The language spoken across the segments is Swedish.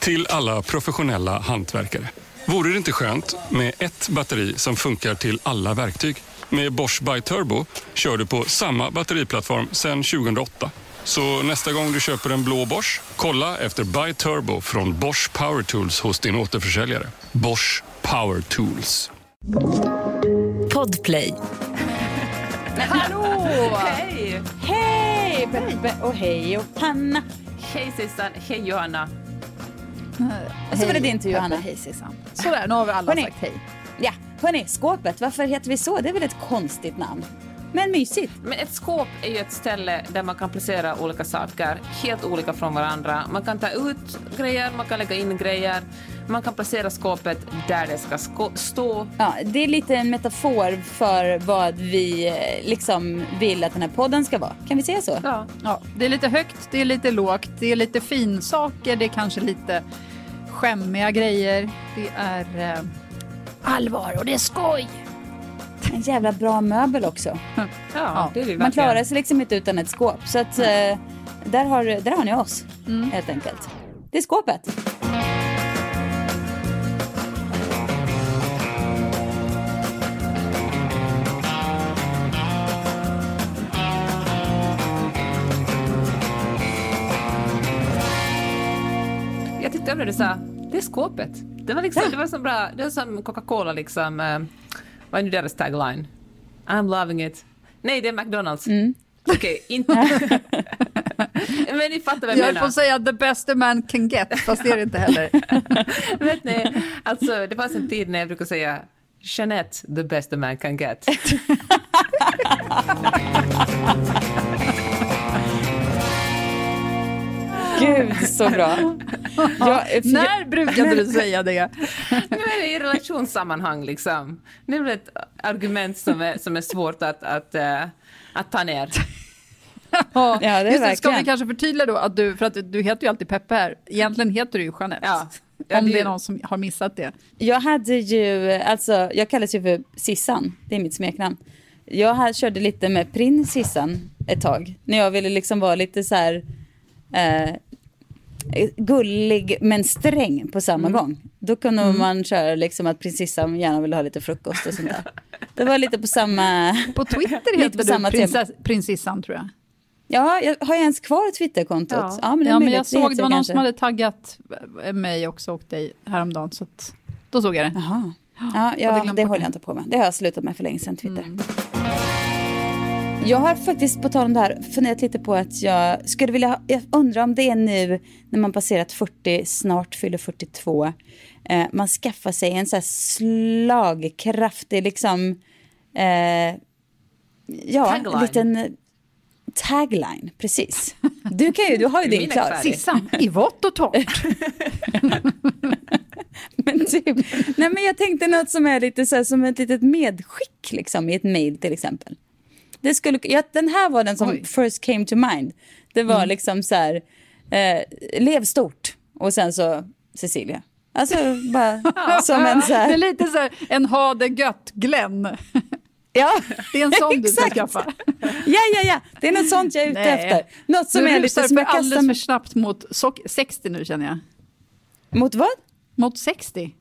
Till alla professionella hantverkare. Vore det inte skönt med ett batteri som funkar till alla verktyg? Med Bosch By Turbo kör du på samma batteriplattform sedan 2008. Så nästa gång du köper en blå Bosch, kolla efter By Turbo från Bosch Power Tools hos din återförsäljare. Bosch Power Tools. Podplay. Hallå! Hej! Hej Peppe och hej och Hanna. Hej Sissan, hej Johanna. Och så var det din tur Johanna. Hej Sissan. Sådär, nu har vi alla Hörni. sagt hej. Ja, hörni, skåpet, varför heter vi så? Det är väl ett konstigt namn? Men mysigt. Men ett skåp är ju ett ställe där man kan placera olika saker, helt olika från varandra. Man kan ta ut grejer, man kan lägga in grejer, man kan placera skåpet där det ska stå. Ja, det är lite en metafor för vad vi eh, liksom vill att den här podden ska vara. Kan vi säga så? Ja. Ja, det är lite högt, det är lite lågt, det är lite finsaker, det är kanske lite skämmiga grejer. Det är eh, allvar och det är skoj. En jävla bra möbel också. Ja, det är det Man verkligen. klarar sig liksom inte utan ett skåp. Så att, eh, där, har, där har ni oss, helt enkelt. Det är skåpet. Jag tyckte över det du sa, det är skåpet. Det var liksom, det var så bra, det var som Coca-Cola liksom, eh, vad är nu deras tagline? I'm loving it. Nej, det är McDonalds. Okej, inte... Men ni fattar vad jag, Jag höll menar. på att säga the best a man can get, fast det är det inte heller. Vet ni, alltså det fanns en tid när jag brukade säga Jeanette, the best a man can get. Gud, så bra. För jag- När brukade du säga det? Nu är det i relationssammanhang liksom. Det är väl ett argument som är, som är svårt att, att, eh, att ta ner. Ja, det är Just det, ska vi kanske förtydliga då att du, för att du heter ju alltid Peppe här, egentligen heter du ju Jeanette. Ja. Om det- det är någon som har missat det. Jag hade ju, alltså jag kallas ju för Sissan, det är mitt smeknamn. Jag här körde lite med prins Sissan ett tag, när jag ville liksom vara lite så här eh, gullig men sträng på samma Mm. gång. Då kunde man köra liksom att prinsessan gärna ville ha lite frukost och sånt där. Det var lite på samma... På Twitter heter på samma du prinsess, prinsessan tror jag. Ja, jag, har jag ens kvar Twitterkontot? Ja. Ja, men Ja, men jag såg, det var någon kanske. som hade taggat eh, mig också och dig häromdagen, så att, då såg jag det. Jaha. Ja, ja det håller jag inte på med. Det har jag slutat med för länge sedan, Twitter. Jag har faktiskt, på tal om det här, funderat lite på att jag skulle vilja, jag undrar om det är nu när man passerat 40, snart fyller 42, eh, man skaffar sig en så här slagkraftig, liksom, eh, ja, Tagline. liten tagline, precis. Du kan ju, du har ju din klar. Sissan, i vått och torrt. Men typ, nej men jag tänkte något som är lite så här, som ett litet medskick liksom i ett mail till exempel. Det skulle, ja, den här var den som Oj. first came to mind. Det var liksom så här, eh, lev stort och sen så Cecilia. Alltså bara som en så Det är här, lite så här, en ha det gött Glenn. ja, Det är en sån du ska skaffa. ja, ja, ja, det är något sånt jag är ute Nej. efter. Något som du är lite som jag kastar alldeles för snabbt mot sock- 60 nu känner jag. Mot vad? Mot 60.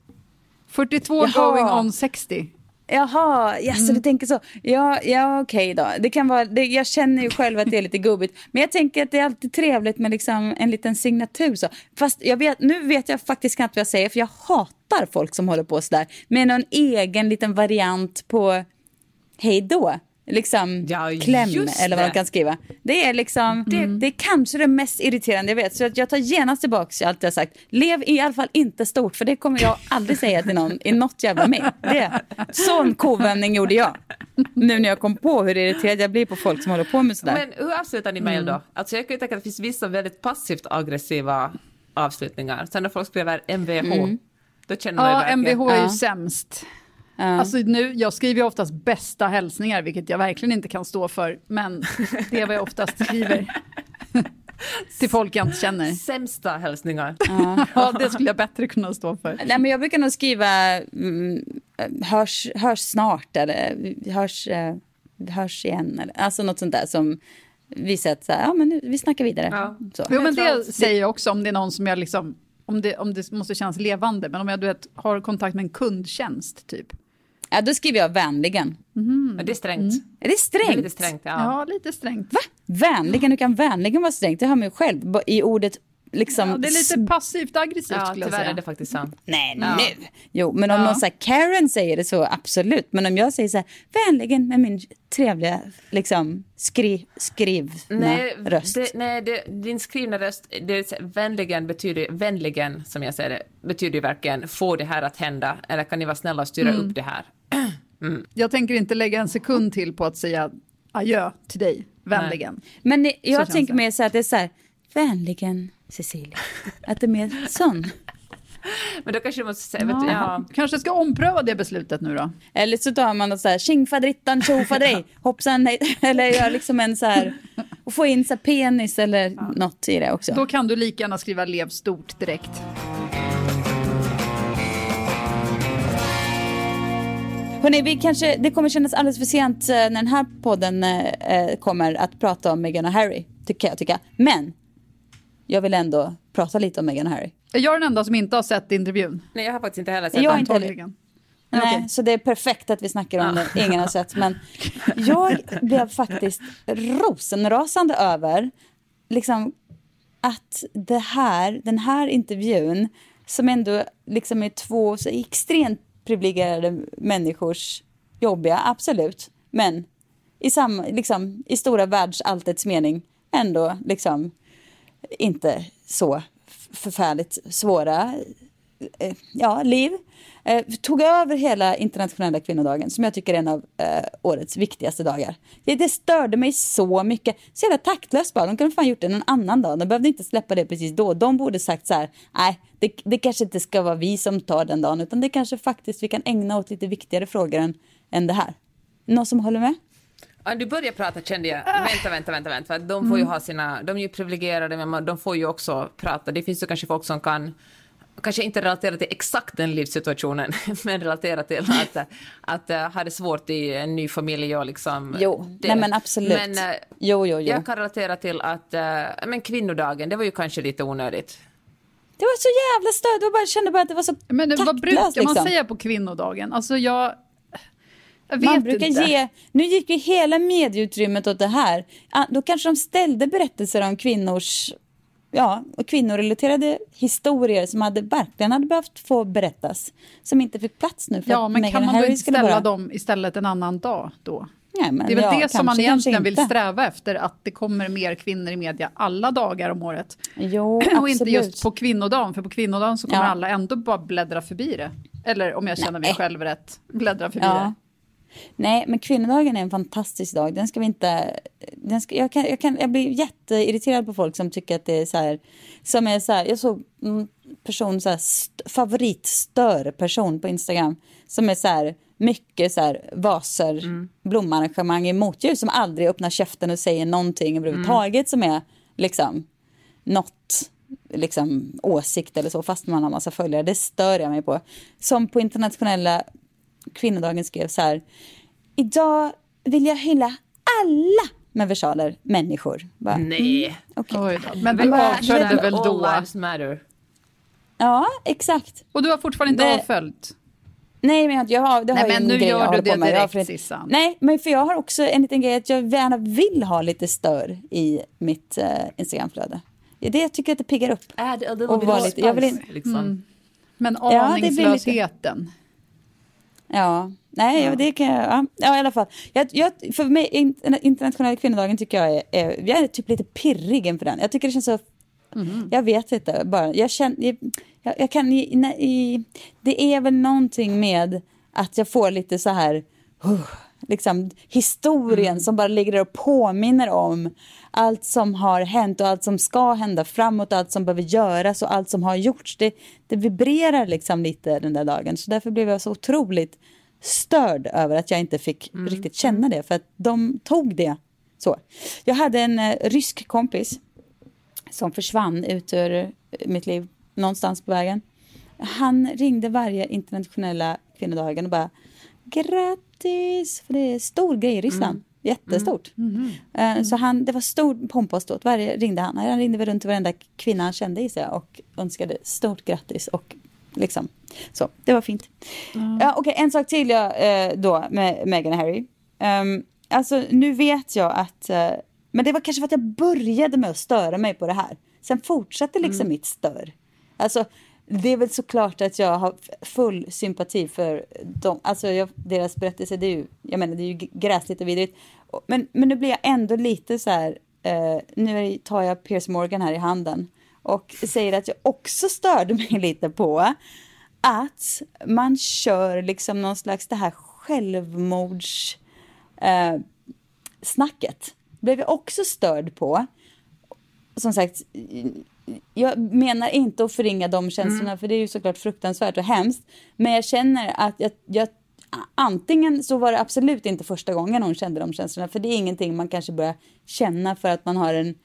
42 Jaha. going on 60. Jaha, yes, Mm. du tänker så. Ja, ja okej då. Det kan vara, det, jag känner ju själv att det är lite gubbigt. Men jag tänker att det är alltid trevligt med liksom en liten signatur. Så. Fast jag vet, nu vet jag faktiskt knappt vad jag säger, för jag hatar folk som håller på sådär. Med någon egen liten variant på hej då. Liksom Ja, kläm eller vad de kan skriva. Det är liksom, det, det är kanske det mest irriterande jag vet. Så att jag tar genast tillbaka allt jag sagt. Lev i alla fall inte stort, för det kommer jag aldrig säga till någon i något jävla med. Det, sån kovändning gjorde jag. Nu när jag kom på hur irriterad jag blir på folk som håller på med sådär. Men hur avslutar ni mejl då? Alltså jag kan ju tänka att det finns vissa väldigt passivt aggressiva avslutningar. Sen när folk skriver MVH, då känner man ju Ja. MVH är ju Ja. sämst. Ja. Alltså nu, jag skriver ju oftast bästa hälsningar, vilket jag verkligen inte kan stå för, men det är vad jag oftast skriver. Till folk jag inte känner. Sämsta hälsningar. Ja, det skulle jag bättre kunna stå för. Nej, men jag brukar nog skriva mm, hörs, hörs snart eller hörs, eh, hörs igen. Eller, alltså något sånt där som visar att så här, ja, men nu, vi snackar vidare. Ja. Så. Jo, men tror det att det- säger jag också om det är någon som jag liksom, om det, om det måste kännas levande, men om jag du vet, har kontakt med en kundtjänst typ. Ja, då skriver jag vänligen. Men det är strängt. Är det Det är strängt? lite strängt, ja. Ja, lite strängt. Va? Vänligen? Hur kan vänligen vara strängt? Det hör man ju själv i ordet liksom... Ja, det är lite passivt aggressivt Ja, skulle jag tyvärr säga. är det faktiskt sant. Nej, Ja. nu. Jo, men om Ja. någon så Karen säger det så absolut. Men om jag säger så här, vänligen med min trevliga liksom, skri, skrivna Nej, röst. det, nej det, din skrivna röst, det vänligen betyder, vänligen som jag säger det, betyder ju verkligen få det här att hända, eller kan ni vara snälla och styra Mm. upp det här? Jag tänker inte lägga en sekund till på att säga adjö till dig, vänligen. Men ni- jag känns tänker mer så att det är så här, vänligen Cecilia. Att det är mer sån. Men då kanske du måste säga, vet du, ja, Kanske ska ompröva det beslutet nu då. Eller så tar man något så här, tjingfadrittan tjofadrej, hoppsan hej. Eller gör liksom en så här, och få in så här penis eller något i det också. Då kan du lika gärna skriva lev stort direkt. Hörrni, vi kanske, det kommer kännas alldeles för sent eh, när den här podden eh, eh, kommer att prata om Meghan och Harry, tycker jag tycka. Men jag vill ändå prata lite om Meghan och Harry. Är jag den enda som inte har sett intervjun? nej jag har faktiskt inte heller sett Jag den. inte. Nej, Okej. så det är perfekt att vi snackar om det, ingen har sett. Men jag blev faktiskt rosenrasande över liksom, att det här, den här intervjun, som ändå liksom är två så extremt privilegierade människors jobbiga, absolut, men i, samma, liksom, i stora världsalltets mening ändå liksom inte så förfärligt svåra ja, liv. Eh, tog över hela internationella kvinnodagen som jag tycker är en av eh, årets viktigaste dagar. Det, det störde mig så mycket. Så jävla taktlöst bara. De kunde fan gjort det någon annan dag. De behövde inte släppa det precis då. De borde sagt så här, nej, det, det kanske inte ska vara vi som tar den dagen, utan det kanske faktiskt vi kan ägna åt lite viktigare frågor än, än det här. Någon som håller med? Ja, du börjar prata kände jag. Vänta, vänta, vänta, vänta. För att de får ju ha sina, de är ju privilegierade men de får ju också prata. Det finns ju kanske folk som kan kanske inte relatera till exakt den livssituationen, men relatera till att, att uh, ha det svårt i en ny familj och liksom... Jo, det. nej men absolut. Men, eh, jo, jo, jo. Jag kan relatera till att, men kvinnodagen, det var ju kanske lite onödigt. Det var så jävla stört. Jag bara kände bara att det var så Men vad taktlöst. brukar man liksom. säga på kvinnodagen? Alltså jag... Jag vet Man brukar inte. ge, nu gick ju hela medieutrymmet åt det här. Ah, Då kanske de ställde berättelser om kvinnors, ja, och kvinnorelaterade historier som hade, verkligen hade behövt få berättas. Som inte fick plats nu för Ja, men kan man då inte ställa bara... dem istället en annan dag då? Nej, men Det är väl ja, det som man kanske, kanske egentligen vill sträva efter, att det kommer mer kvinnor i media alla dagar om året. Jo, Och absolut. inte just på kvinnodagen, för på kvinnodagen så kommer Ja. alla ändå bara bläddra förbi det. Eller om jag känner mig Nej. själv rätt, bläddra förbi Ja. det. Nej, men kvinnodagen är en fantastisk dag. Den ska vi inte... Den ska, jag, kan, jag, kan, jag blir jätteirriterad på folk som tycker att det är så här... Som är så här jag såg en person, så här, st- favoritstörperson på Instagram. Som är så här mycket så här vaser, blomarrangemang i motljus. Som aldrig öppnar käften och säger någonting överhuvudtaget som är liksom något liksom, åsikt eller så, fast man har massa följare. Det stör jag mig på. Som på internationella kvinnodagen skrev så här. Idag vill jag hylla alla med versaler människor. Bara, Nej. Oj då. Men du Men- avföljde väl All då? lives matter. Ja, exakt. Och du har fortfarande inte Det- avföljt? Nej, men jag har, det har Nej, jag men en nu grej gör jag du det med. Jag direkt, för- Sissan. Nej, men för jag har också en liten grej att jag gärna vill ha lite stör i mitt uh, Instagramflöde. Det jag tycker att det piggar upp. Add a little Och bit lite- jag vill spice, in- liksom. Men det blir lite- aningslösheten. Ja, Nej, ja. det kan jag, ja, ja i alla fall. Jag, jag, för mig, internationella kvinnodagen tycker jag är, är, jag är typ lite pirrig inför den. Jag tycker det känns så, mm. jag vet inte, bara, jag känner, jag, jag kan, i, det är väl någonting med att jag får lite så här, uh, liksom historien mm. som bara ligger där och påminner om allt som har hänt och allt som ska hända framåt, allt som behöver göras och allt som har gjorts. Det, det vibrerar liksom lite den där dagen. Så därför blev jag så otroligt störd över att jag inte fick mm. riktigt känna det, för att de tog det så. Jag hade en eh, rysk kompis som försvann ut ur mitt liv någonstans på vägen. Han ringde varje internationella kvinnodagen och bara grattis, för det är stor grej i Ryssland. Mm. Jättestort. Mm. Mm. Så han, det var stor pompa och ståt. Varje ringde han. Han ringde väl runt till varenda kvinna han kände i sig och önskade stort grattis. Och liksom, så, det var fint. Mm. Ja, Okej, okay, en sak till jag, eh, då med Meghan och Harry. Um, alltså, nu vet jag att... Uh, men det var kanske för att jag började med att störa mig på det här. Sen fortsatte liksom mm. mitt stör. Alltså, det är väl såklart att jag har full sympati för dem. Alltså jag, deras berättelse, det är ju, jag menar, det är ju gräsligt och vidrigt. Men, men nu blir jag ändå lite så här, eh, nu tar jag Piers Morgan här i handen och säger att jag också störde mig lite på att man kör liksom någon slags det här självmords eh, snacket. Blev jag också störd på. Som sagt, jag menar inte att förringa de känslorna, mm. för det är ju såklart fruktansvärt och hemskt. Men jag känner att jag, jag, antingen så var det absolut inte första gången hon kände de känslorna, för det är ingenting man kanske börjar känna för att man har en,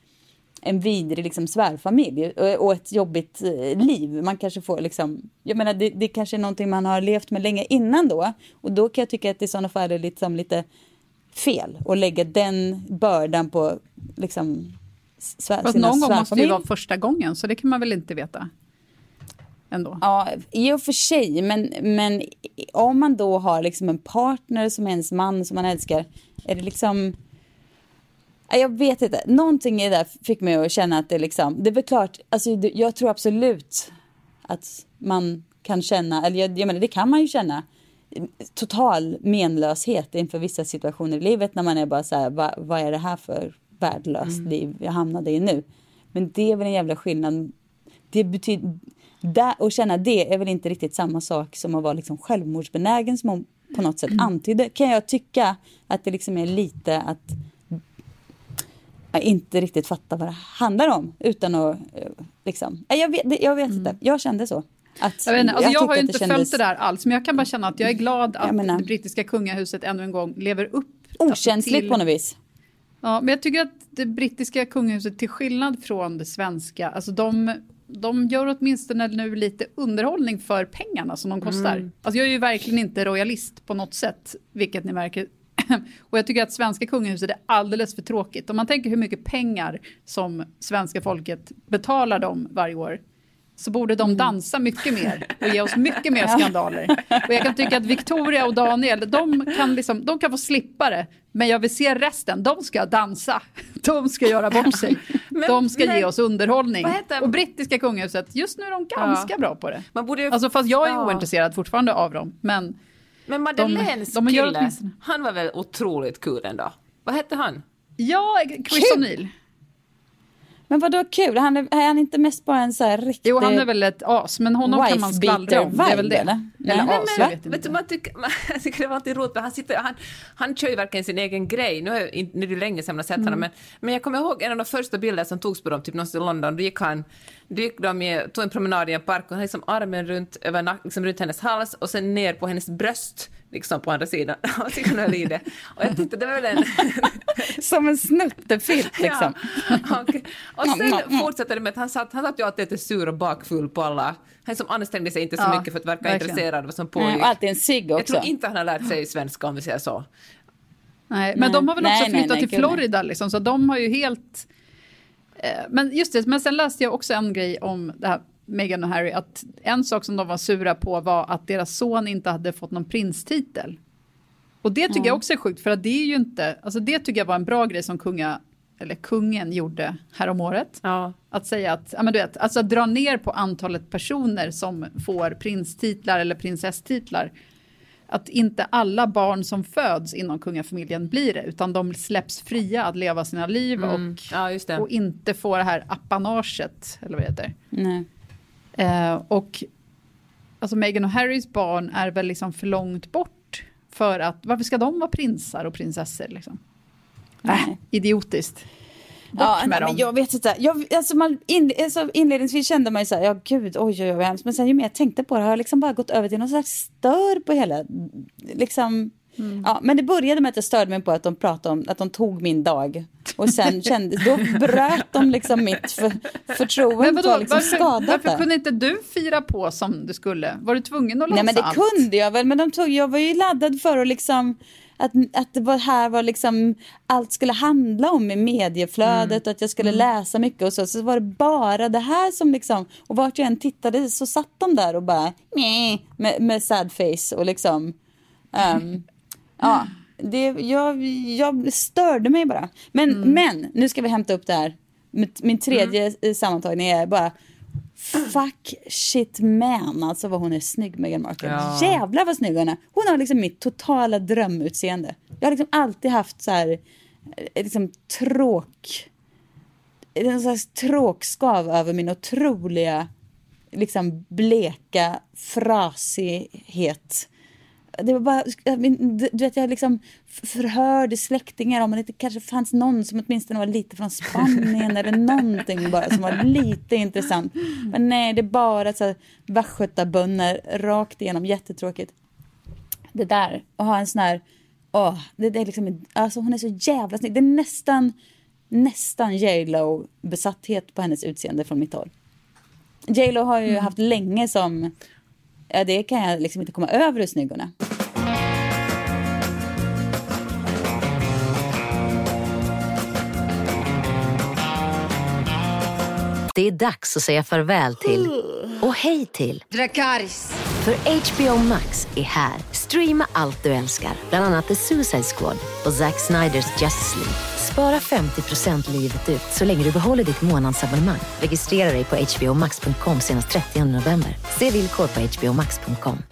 en vidrig liksom, svärfamilj och, och ett jobbigt eh, liv. Man kanske får liksom, jag menar det, det kanske är någonting man har levt med länge innan då. Och då kan jag tycka att i sådana fall är liksom lite fel att lägga den bördan på liksom svär, Fast någon gång måste det ju vara första gången, så det kan man väl inte veta? Ändå. Ja, i och för sig, men, men om man då har liksom en partner som är ens man som man älskar, är det liksom... Jag vet inte, någonting i det där fick mig att känna att det liksom, det är väl klart, alltså jag tror absolut att man kan känna, eller jag, jag menar det kan man ju känna, total menlöshet inför vissa situationer i livet när man är bara så här, vad, vad är det här för värdelöst mm. liv jag hamnade i nu. Men det är väl en jävla skillnad. Det betyder, där, att känna det är väl inte riktigt samma sak som att vara liksom självmordsbenägen som hon på något sätt mm. antydde. Kan jag tycka att det liksom är lite att jag inte riktigt fatta vad det handlar om utan att eh, liksom, jag vet, jag vet inte, mm. jag kände så. Att, jag, inte, alltså jag, jag har ju inte kändes... följt det där alls, men jag kan bara känna att jag är glad att menar, det brittiska kungahuset ännu en gång lever upp Okänsligt till, på något vis. Ja, men jag tycker att det brittiska kungahuset, till skillnad från det svenska, alltså de, de gör åtminstone nu lite underhållning för pengarna som de kostar. Mm. Alltså jag är ju verkligen inte royalist på något sätt, vilket ni märker. Och jag tycker att svenska kungahuset är alldeles för tråkigt. Om man tänker hur mycket pengar som svenska folket betalar dem varje år så borde de dansa mycket mer och ge oss mycket mer skandaler. Och jag kan tycka att Victoria och Daniel, de kan, liksom, de kan få slippa det, men jag vill se resten. De ska dansa, de ska göra bort sig, men, de ska men, ge oss underhållning. Och brittiska kungahuset, just nu är de ganska ja. bra på det. Man borde ju, alltså, fast jag är ja. ointresserad fortfarande av dem. Men, men Madeleines de, de kille, han var väl otroligt kul ändå? Vad hette han? Ja, Chris O'Neill. Men vad då kul? Han är, är han inte mest bara en så här riktig... Jo, han är väl ett as, men honom kan man skvallra om. Det är väl det. Eller, eller nej, as, men, vet, vet du, man tycker, man, jag tycker det var alltid roligt, han, sitter, han, han kör ju verkligen sin egen grej. Nu är, nu är det länge sedan man har sett mm. honom, men, men jag kommer ihåg en av de första bilderna som togs på dem, typ någonstans i London, då gick han då gick de i, tog en promenad i en park och han liksom armen runt, över, liksom runt hennes hals och sen ner på hennes bröst liksom på andra sidan. Jag det. Och jag tyckte det var väl en... Som en snuttefilt liksom. Ja. Och, och sen fortsatte det med att han satt, han satt ju alltid lite sur och bakfull på alla. Han som ansträngde sig inte så ja, mycket för att verka verkligen. intresserad av vad som pågick. och alltid en cigg också. Jag tror inte han har lärt sig svenska om vi säger så. Nej, men nej. de har väl också nej, flyttat nej, till Florida liksom, så de har ju helt... Eh, men just det, men sen läste jag också en grej om det här Meghan och Harry att en sak som de var sura på var att deras son inte hade fått någon prinstitel. Och det tycker mm. jag också är sjukt, för att det är ju inte, alltså det tycker jag var en bra grej som kunga, eller kungen gjorde häromåret. Ja. Att säga att, ja men du vet, alltså att dra ner på antalet personer som får prinstitlar eller prinsesstitlar. att inte alla barn som föds inom kungafamiljen blir det, utan de släpps fria att leva sina liv och, Ja, och inte få det här apanaget, eller vad det heter. Nej. Eh, och alltså Meghan och Harrys barn är väl liksom för långt bort för att, varför ska de vara prinsar och prinsessor liksom? Äh, idiotiskt. Bort Ja, med nej, dem. men jag vet inte. Jag, alltså man, in, alltså inledningsvis kände man ju så här, ja gud, oj, oj, oj, hemskt. Men sen ju mer jag tänkte på det har jag liksom bara gått över till någon slags stör på hela, liksom. Mm. Ja, men det började med att jag störde mig på att de pratade om att de tog min dag. Och sen kände, då bröt de liksom mitt för, förtroende Men var vadå, liksom varför, skadat varför kunde inte du fira på som du skulle? Var du tvungen att låtsas Nej men det allt? kunde jag väl, men de tog, jag var ju laddad för att liksom att, att det var här var liksom allt skulle handla om i medieflödet och att jag skulle läsa mycket och så. Så var det bara det här som liksom, och vart jag än tittade så satt de där och bara med, med sad face och liksom, ehm, ja, det, jag, jag störde mig bara. Men, men, nu ska vi hämta upp det här. Min- Min tredje mm. sammantagning är bara Fuck shit man, alltså vad hon är snygg Meghan Markle. Ja. Jävlar vad snygg hon är. Hon har liksom mitt totala drömutseende. Jag har liksom alltid haft så här, eh, liksom tråk, en slags tråkskav över min otroliga, liksom bleka frasighet. Det var bara, du vet jag liksom förhörde släktingar om det inte kanske fanns någon som åtminstone var lite från Spanien eller någonting bara som var lite intressant. Men nej, det är bara så västgötabönder rakt igenom, jättetråkigt. Det där, att ha en sån här, åh, det, det är liksom, alltså hon är så jävla snygg. Det är nästan, nästan J Lo besatthet på hennes utseende från mitt håll. J Lo har ju haft länge som, ja det kan jag liksom inte komma över hur snygg hon är. Det är dags att säga farväl till och hej till. Dracarys. För HBO Max är här. Streama allt du älskar, bland annat The Suicide Squad och Zack Sniders Justice League. Spara 50% livet ut så länge du behåller ditt månadsabonnemang. Registrera dig på hbomax.com senast 30 november. Se villkor på hbomax.com.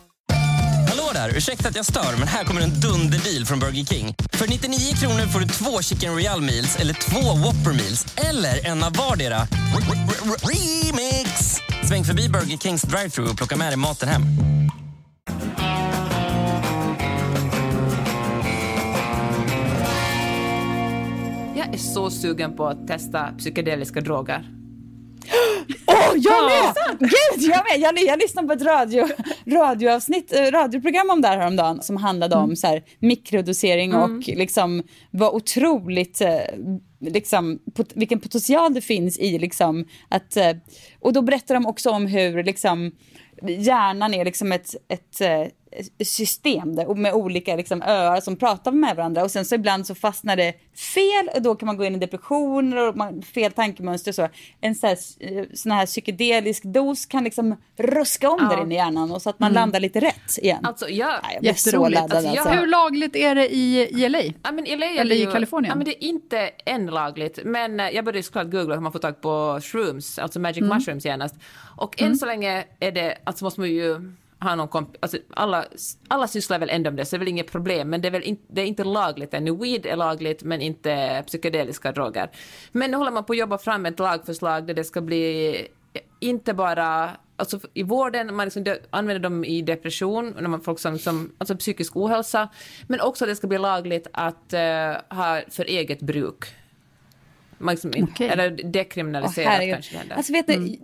Hallå där! Ursäkta att jag stör, men här kommer en dunderdeal från Burger King. För 99 kronor får du två Chicken Royal Meals eller två Whopper Meals eller en av vardera. Remix! Sväng förbi Burger Kings drive-thru och plocka med dig maten hem. Jag är så sugen på att testa psykedeliska droger. Åh, jag med! Gud, jag med! Jag, jag lyssnade på ett radio, radioavsnitt, eh, radioprogram om det här häromdagen som handlade om så här, mikrodosering och liksom var otroligt, eh, liksom, pot, vilken potential det finns i liksom att, eh, och då berättar de också om hur liksom hjärnan är liksom ett, ett system där, med olika liksom, öar som pratar med varandra och sen så ibland så fastnar det fel och då kan man gå in i depressioner och man, fel tankemönster och så. En sån här, eh, sån här psykedelisk dos kan liksom ruska om där inne i hjärnan och så att man landar lite rätt igen. Alltså, jag... Nej, jag blir så Jätteroligt. laddad Alltså, jag- alltså. Hur lagligt är det i, i LA? Ja, men LA är Eller det i ju, Kalifornien? Ja, men det är inte än lagligt. Men eh, jag började såklart googla hur man får tag på shrooms, alltså magic Mm. mushrooms genast. Och än så länge är det, alltså måste man ju har någon komp- alltså alla, alla sysslar väl ändå med det, så det är väl inget problem. Men det är väl in, det är inte lagligt ännu. Weed är lagligt, men inte psykedeliska droger. Men nu håller man på att jobba fram ett lagförslag där det ska bli eh, inte bara Alltså i vården, man liksom använder dem i depression, när man folk som, som alltså psykisk ohälsa, men också att det ska bli lagligt att uh, ha för eget bruk. Man liksom, Okej. Eller dekriminaliserat herregud. kanske det. Alltså vet ni,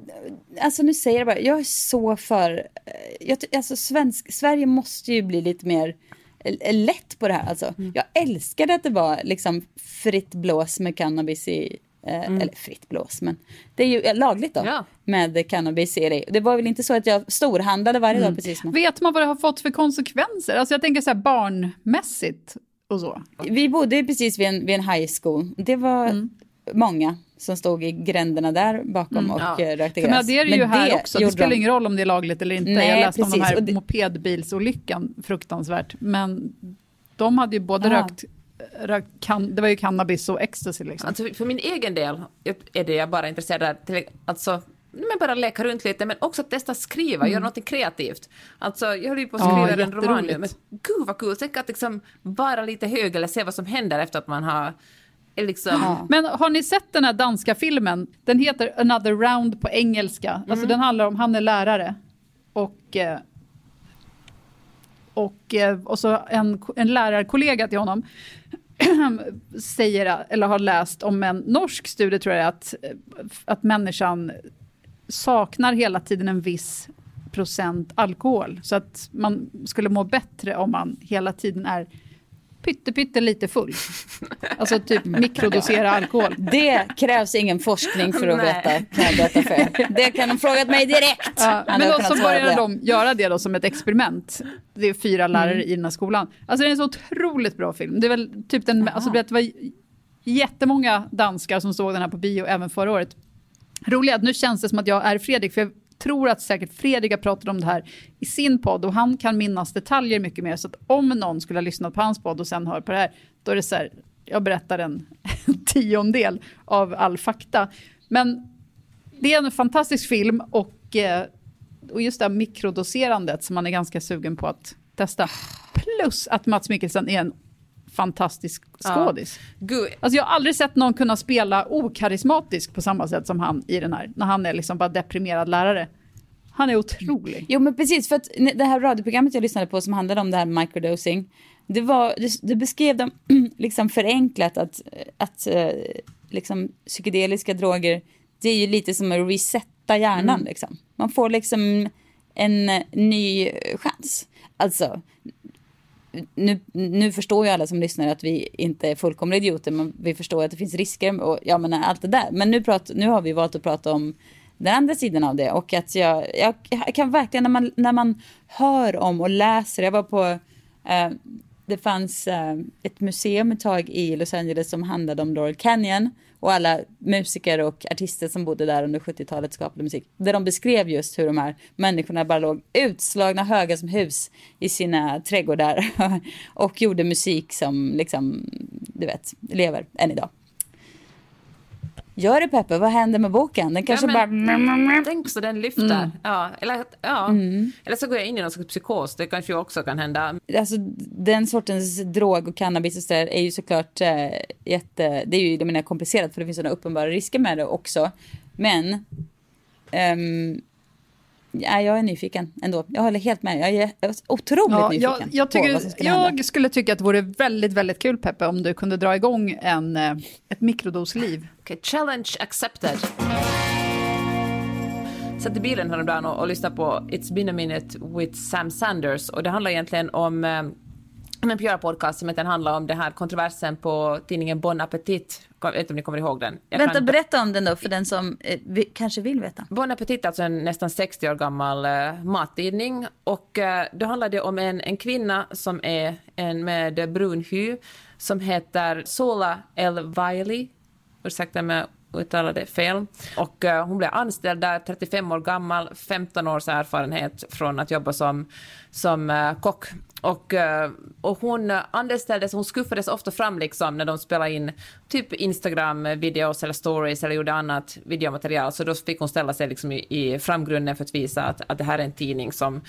alltså nu säger jag bara, jag är så för, eh, jag, alltså svensk, Sverige måste ju bli lite mer eh, lätt på det här alltså. Jag älskade att det var liksom fritt blås med cannabis i, eh, eller fritt blås, men det är ju eh, lagligt då Ja. med cannabis i det. Det var väl inte så att jag storhandlade varje dag precis som Vet man vad det har fått för konsekvenser? Alltså jag tänker så här barnmässigt och så. Vi bodde ju precis vid en, vid en high school. Det var många som stod i gränderna där bakom och Ja. eh, rökte För men gräs. det är det ju Men här också. Det spelar de. ingen roll om det är lagligt eller inte. Nej, jag läste om de precis. här det- mopedbilsolyckan, fruktansvärt. Men de hade ju både Ja. rökt, rökt kan, det var ju cannabis och ecstasy liksom. Alltså för min egen del är det jag bara intresserad av, alltså men bara leka runt lite, men också testa skriva, Mm. göra något kreativt. Alltså, jag höll ju på att Ja, skriva en roman nu, men gud vad kul, tänk att liksom vara lite hög eller se vad som händer efter att man har liksom... Men har ni sett den här danska filmen? Den heter Another Round på engelska. Alltså Mm. den handlar om, han är lärare. Och, eh, och, eh, och så en, en lärarkollega till honom säger, eller har läst om en norsk studie tror jag att, att människan saknar hela tiden en viss procent alkohol. Så att man skulle må bättre om man hela tiden är pytte, pytte lite full. Alltså typ mikrodosera alkohol. Det krävs ingen forskning för att Nej. veta, kan jag berätta för er. Det kan de frågat mig direkt. Ja, men jag då så började det. de göra det då som ett experiment. Det är fyra lärare i den här skolan. Alltså det är en så otroligt bra film. Det är väl typ den, alltså det var jättemånga danskar som såg den här på bio även förra året. Roligt att nu känns det som att jag är Fredrik, för jag tror att säkert Fredrik har pratat om det här i sin podd och han kan minnas detaljer mycket mer. Så att om någon skulle ha lyssnat på hans podd och sen hör på det här, då är det så här, jag berättar en, tiondel av all fakta. Men det är en fantastisk film och, eh, och just det här mikrodoserandet som man är ganska sugen på att testa. Plus att Mats Mikkelsen är en fantastisk skådis. Gud, Alltså jag har aldrig sett någon kunna spela okarismatisk på samma sätt som han i den här, när han är liksom bara deprimerad lärare. Han är otrolig. Jo men precis, för att det här radioprogrammet jag lyssnade på som handlade om det här microdosing, det, var, det, det beskrev de liksom förenklat att, att eh, liksom psykedeliska droger, det är ju lite som att resetta hjärnan liksom. Man får liksom en eh, ny chans. Alltså, nu, nu förstår ju alla som lyssnar att vi inte är fullkomliga idioter, men vi förstår att det finns risker och jag menar allt det där. Men nu, prat, nu har vi valt att prata om den andra sidan av det och att jag, jag, jag kan verkligen när man, när man hör om och läser, jag var på, eh, det fanns eh, ett museum ett tag i Los Angeles som handlade om Laurel Canyon och alla musiker och artister som bodde där under 70-talet skapade musik. Där de beskrev just hur de här människorna bara låg utslagna höga som hus i sina trädgårdar och gjorde musik som liksom, du vet, lever än idag. Gör det Peppe, vad händer med boken? Den kanske Ja, men- bara... tänk så den lyfter. Ja, eller, ja. eller så går jag in i någon slags psykos, det kanske också kan hända. Alltså den sortens drog och cannabis och så där är ju såklart eh, jätte... Det är ju jag menar, komplicerat för det finns sådana uppenbara risker med det också. Men... ehm, ja, jag är nyfiken ändå. Jag håller helt med. Jag är otroligt Ja, nyfiken jag, jag, på vad som tycker, skulle hända. jag skulle tycka att det vore väldigt, väldigt kul Peppe om du kunde dra igång en, eh, ett mikrodosliv. Okay, challenge accepted. Satt i bilen häromdagen och, och lyssnade på It's been a minute with Sam Sanders och det handlar egentligen om eh, en PR-podcast som egentligen handlar om den här kontroversen på tidningen Bon Appetit. Jag vet inte om ni kommer ihåg den? Jag Vänta, kan- berätta om den då för den som eh, vi, kanske vill veta. Bon Appetit alltså en nästan 60 år gammal eh, mattidning och eh, då handlar det om en, en kvinna som är en med brun hy som heter Sola El Wiley. Ursäkta om jag uttalade fel. Och eh, hon blev anställd där, 35 år gammal, 15 års erfarenhet från att jobba som, som eh, kock. Och, eh, och hon eh, anställdes, hon skuffades ofta fram liksom när de spelade in typ Instagram-videos eller stories eller gjorde annat videomaterial. Så då fick hon ställa sig liksom i, i framgrunden för att visa att, att det här är en tidning som,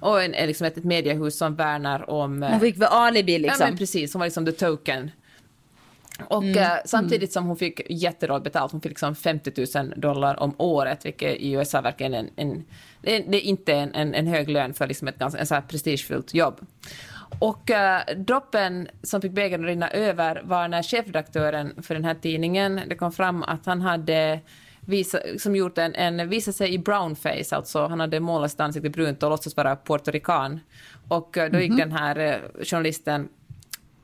och en, en, liksom ett, ett mediehus som värnar om... eh, Hon fick väl alibi liksom. Ja, men precis, hon var liksom the token. Och eh, samtidigt som hon fick jättedåligt betalt, hon fick liksom 50 000 dollar om året, vilket i USA verkligen en, en det, är, inte en, en, en hög lön för liksom ett ganska en så här prestigefyllt jobb. Och eh, droppen som fick bägaren att rinna över var när chefredaktören för den här tidningen, det kom fram att han hade visa, som gjort en, en visat sig i brownface, alltså han hade målat sitt ansikte brunt och låtsats vara puertorican. Och eh, då gick den här journalisten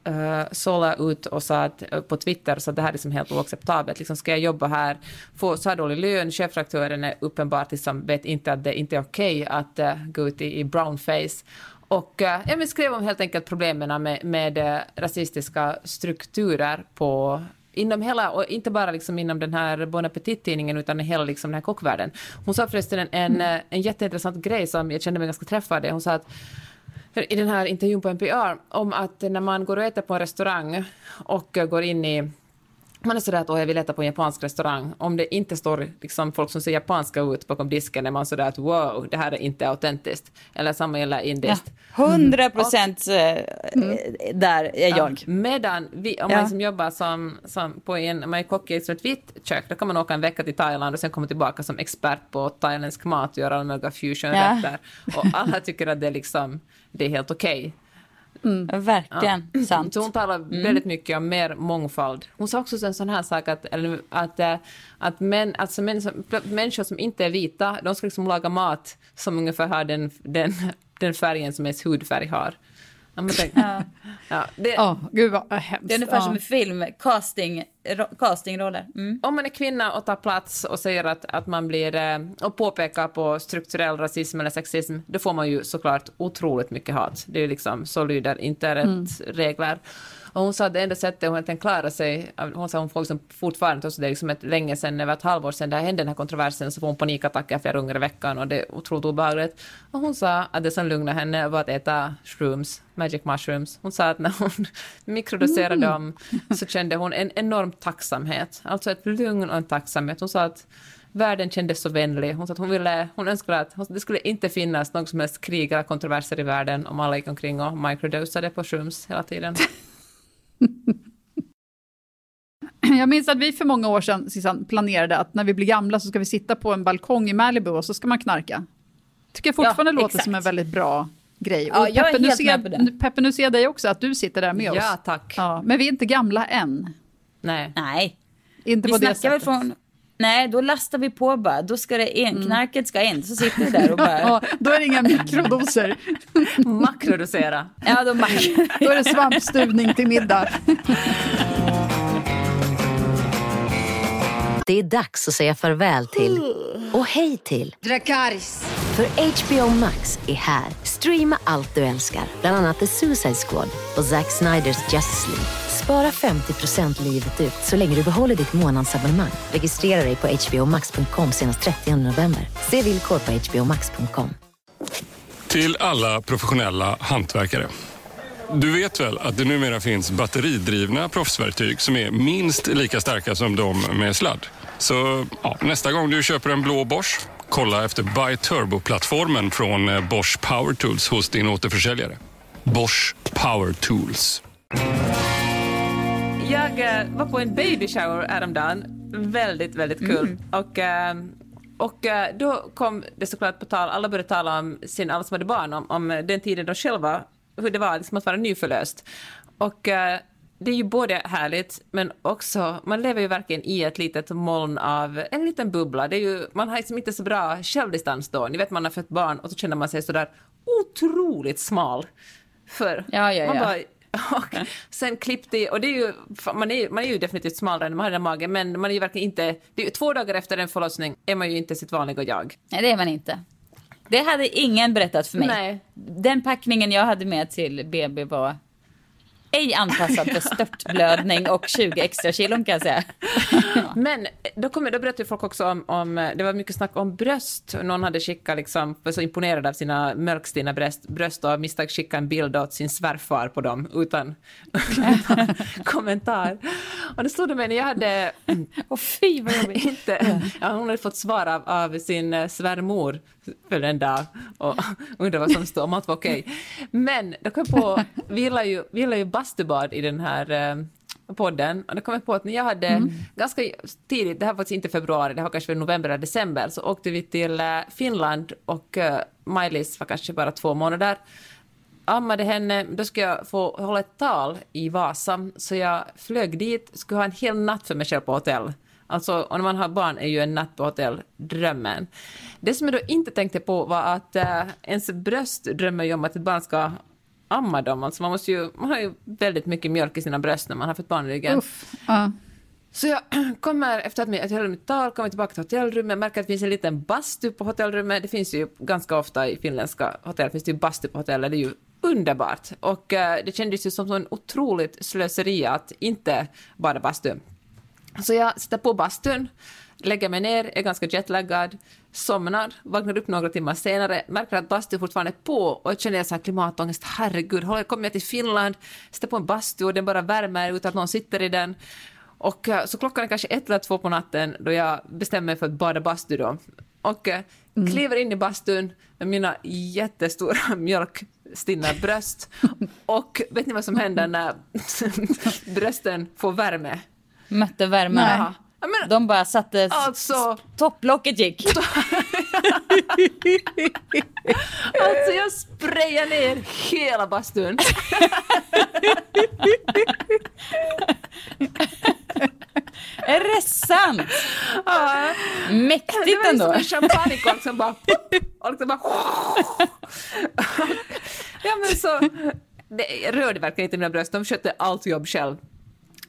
uh, Sola ut och sa att, eh, på Twitter så att det här är liksom helt oacceptabelt. Liksom, ska jag jobba här, få så här dålig lön, chefredaktören är uppenbart liksom, vet inte att det inte är okej att eh, gå ut i, i brownface. Och uh, jag skrev om helt enkelt problemen med, med eh, rasistiska strukturer på inom hela, och inte bara liksom inom den här Bon Appetit-tidningen utan i hela liksom den här kockvärlden. Hon sa förresten en, en, eh, en jätteintressant grej som jag kände mig ganska träffad i. Hon sa att i den här intervjun på NPR om att när man går och äter på en restaurang och går in i man är sådär att jag vill äta på en japansk restaurang. Om det inte står liksom, folk som ser japanska ut bakom disken är man sådär att wow, det här är inte autentiskt. Eller samma gäller indiskt. Hundra procent eh, där är jag. Ja, medan vi, om Ja. man liksom jobbar som, som på en, man är kock i ett vitt kök, då kan man åka en vecka till Thailand och sen komma tillbaka som expert på thailändsk mat och göra alla möjliga fusionrätter. Och alla tycker att det är liksom, det är helt okej. Verkligen sant. Så hon talar väldigt mycket om mer mångfald. Hon sa också en sån här sak att, att, eh, att män, alltså män, människor som inte är vita, de ska liksom laga mat som ungefär har den, den, den färgen som ens hudfärg har. Ja, men tänk, ja, det, Ja, gud vad hemskt. Det är ungefär ja. som i film, casting, castingroller. Mm. Om man är kvinna och tar plats och säger att, att man blir, eh, och påpekar på strukturell rasism eller sexism, då får man ju såklart otroligt mycket hat. Det är liksom, så lyder internetregler. Och hon sa att det enda sättet hon kan klara sig, hon sa hon får liksom fortfarande, det är liksom ett länge sedan, över ett halvår sedan det här hände den här kontroversen, så får hon panikattacker flera gånger i veckan och det är otroligt obehagligt. Och hon sa att det som lugnade henne var att äta shrooms, magic mushrooms. Hon sa att när hon mikrodoserade dem så kände hon en enorm tacksamhet, alltså ett lugn och en tacksamhet. Hon sa att världen kändes så vänlig. Hon sa att hon, ville, hon önskade att det skulle inte finnas något som helst krig eller kontroverser i världen om alla gick omkring och microdosade på shrooms hela tiden. Jag minns att vi för många år sedan Susanne, planerade att när vi blir gamla så ska vi sitta på en balkong i Malibu och så ska man knarka. Tycker jag fortfarande Ja, låter exakt. som en väldigt bra grej. Ja, är Peppe, nu ser med på det. Peppe, nu ser jag dig också att du sitter där med oss. Ja, tack. Ja, men vi är inte gamla än. Nej. Nej, Inte vi på det snackar väl sättet. från... Nej, då lastar vi på bara. Då ska det in, knarket ska in. Så sitter vi där och bara... Ja, då är det inga mikrodoser. Makrodosera. Ja, då mackar Då är det svampstuvning till middag. Det är dags att säga farväl till och hej till Dracaris. För HBO Max är här. Streama allt du älskar, bland annat The Suicide Squad och Zack Sniders Justice League. Spara 50% livet ut så länge du behåller ditt månadsabonnemang. Registrera dig på hbomax.com senast 30 november. Se villkor på hbomax.com. Till alla professionella hantverkare. Du vet väl att det numera finns batteridrivna proffsverktyg som är minst lika starka som de med sladd? Så ja, nästa gång du köper en blå Bosch, kolla efter Buy Turbo-plattformen från eh, Bosch Power Tools hos din återförsäljare. Bosch Power Tools. Jag eh, var på en baby shower häromdagen. Väldigt, väldigt kul. Och, eh, och eh, då kom det såklart på tal, alla började tala om sin, alla som hade barn, om, om den tiden de själva, hur det var liksom att vara nyförlöst. Och eh, det är ju både härligt, men också, man lever ju verkligen i ett litet moln av, en liten bubbla. Det är ju, man har liksom inte så bra självdistans då. Ni vet, man har fött barn och så känner man sig sådär otroligt smal. För Ja, ja, man ja. bara, och sen klippte och det är ju, man är, ju- man är ju definitivt smalare när man har den magen, men man är ju verkligen inte, det är två dagar efter en förlossning är man ju inte sitt vanliga jag. Nej, det är man inte. Det hade ingen berättat för mig. Nej. Den packningen jag hade med till BB var ej anpassad för störtblödning och 20 extra kilon kan jag säga. Men då, kom, då berättade folk också om, om, det var mycket snack om bröst. Någon hade skickat, liksom, var så imponerad av sina mörkstinna bröst, bröst och av misstag skickat en bild åt sin svärfar på dem utan, utan kommentar. Och det stod det mig när jag hade Och fy vad jobbigt. inte, ja, hon hade fått svar av, av sin eh, svärmor för den dag och undrade vad som stod, om allt var okej. Men då kom jag på, vi gillar ju, vi gillar ju bastubad i den här eh, podden. Och då kom jag på att när jag hade ganska tidigt, det här var faktiskt inte februari, det var kanske november eller december, så åkte vi till eh, Finland och uh, Maj-Lis var kanske bara två månader. Ammade henne, då ska jag få hålla ett tal i Vasa, så jag flög dit, skulle ha en hel natt för mig själv på hotell. Alltså, och när man har barn är ju en natt på hotell drömmen. Det som jag då inte tänkte på var att äh, ens bröst drömmer ju om att ett barn ska amma dem. Alltså man, måste ju, man har ju väldigt mycket mjölk i sina bröst när man har fått barn i ryggen. Uff. Ja. Så jag kommer efter att jag höll mitt tal, kommer tillbaka till hotellrummet, märker att det finns en liten bastu på hotellrummet. Det finns ju ganska ofta i finländska hotell, finns det ju bastu på hotellet, det är ju underbart. Och eh, det kändes ju som en otroligt slöseri att inte bada bastu. Så jag sätter på bastun, lägger mig ner, är ganska jetlaggad, somnar, vaknar upp några timmar senare, märker att bastun fortfarande är på och jag känner så här klimatångest, herregud, kommer jag till Finland, sätter på en bastu och den bara värmer utan att någon sitter i den. Och eh, så klockan är kanske ett eller två på natten då jag bestämmer mig för att bada bastu då. Och eh, kliver in i bastun med mina jättestora mjölkstinna bröst. Och vet ni vad som händer när brösten får värme? Mötte värmen. Ja. Menar, De bara satte... Alltså, Topplocket gick. alltså jag sprayar ner hela bastun. Är det sant? Mäktigt Det var ändå. som en champagnekork som bara... Och liksom bara ja men så... Det, rörde verkligen inte mina bröst, de skötte allt jobb själv.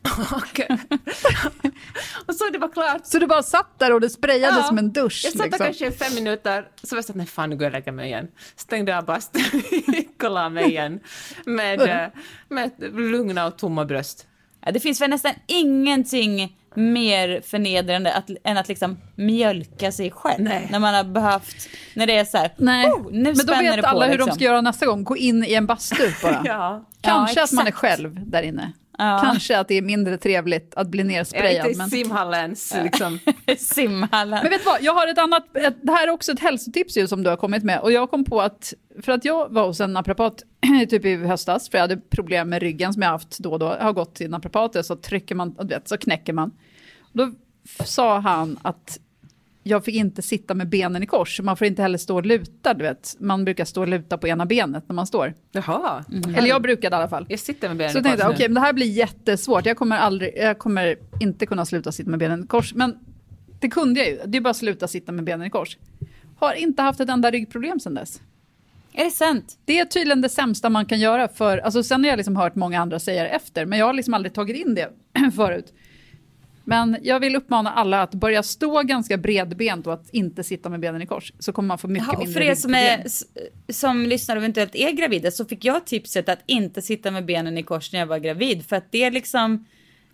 Och, och så det var klart. Så du bara satt där och det sprayade Ja. som en dusch? Jag satt där liksom. kanske i fem minuter, så var jag så att nej fan nu går jag och lägger mig igen. Stängde av bastun, gick och la mig igen. Med, eh, med lugna och tomma bröst. Ja, det finns väl nästan ingenting mer förnedrande att, än att liksom mjölka sig själv. Nej. När man har behövt, när det är så här, Nej, oh, nu men då spänner vet det på. alla hur liksom. de ska göra nästa gång. Gå in i en bastu bara. Ja. Kanske Ja, att man är själv där inne. Ja. Kanske att det är mindre trevligt att bli nersprayad. inte Men... simhallens liksom. Simhallen. men vet du vad, jag har ett annat, ett, det här är också ett hälsotips ju som du har kommit med. Och jag kom på att, för att jag var hos en naprapat typ i höstas, för jag hade problem med ryggen som jag haft då och då. Jag har gått till naprapater så trycker man, du vet, så knäcker man. Då sa han att jag fick inte sitta med benen i kors. Man får inte heller stå och luta, du vet. Man brukar stå och luta på ena benet när man står. Jaha. Eller jag brukade i alla fall. Jag sitter med benen Så i jag tänkte kors jag, okej, men det här blir jättesvårt. Jag kommer, aldrig, jag kommer inte kunna sluta sitta med benen i kors. Men det kunde jag ju. Det är bara att sluta sitta med benen i kors. Har inte haft ett enda ryggproblem sedan dess. Är det sant? Det är tydligen det sämsta man kan göra. För, alltså, sen har jag liksom hört många andra säga det efter, men jag har liksom aldrig tagit in det förut. Men jag vill uppmana alla att börja stå ganska bredbent och att inte sitta med benen i kors. Så kommer man få mycket Ja, och mindre för er som, är, som lyssnar och eventuellt är gravida så fick jag tipset att inte sitta med benen i kors när jag var gravid. För att det liksom,